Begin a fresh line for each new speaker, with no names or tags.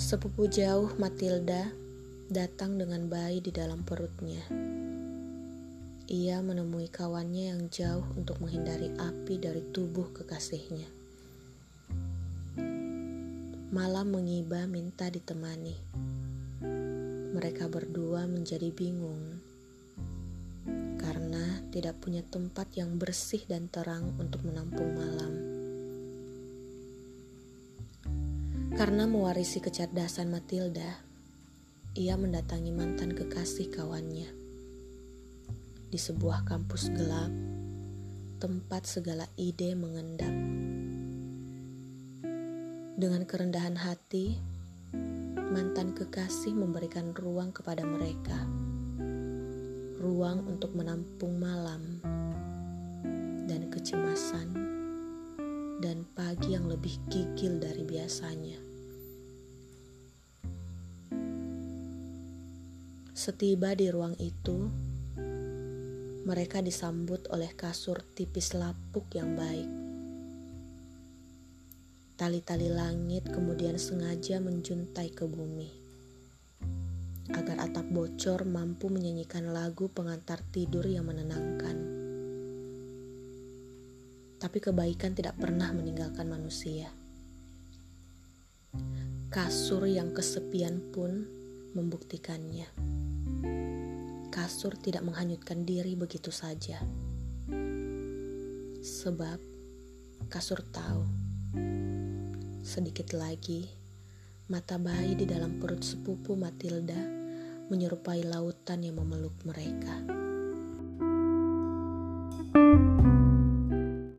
Sepupu jauh Matilda datang dengan bayi di dalam perutnya. Ia menemui kawannya yang jauh untuk menghindari api dari tubuh kekasihnya. Malam mengiba minta ditemani. Mereka berdua menjadi bingung karena tidak punya tempat yang bersih dan terang untuk menampung malam. Karena mewarisi kecerdasan Matilda, ia mendatangi mantan kekasih kawannya. Di sebuah kampus gelap, tempat segala ide mengendap. Dengan kerendahan hati, mantan kekasih memberikan ruang kepada mereka. Ruang untuk menampung malam dan kecemasan dan pagi yang lebih gigil dari biasanya. Setiba di ruang itu, mereka disambut oleh kasur tipis lapuk yang baik. Tali-tali langit kemudian sengaja menjuntai ke bumi, agar atap bocor mampu menyanyikan lagu pengantar tidur yang menenangkan. Tapi kebaikan tidak pernah meninggalkan manusia. Kasur yang kesepian pun membuktikannya kasur tidak menghanyutkan diri begitu saja. Sebab kasur tahu sedikit lagi mata bayi di dalam perut sepupu Matilda menyerupai lautan yang memeluk mereka.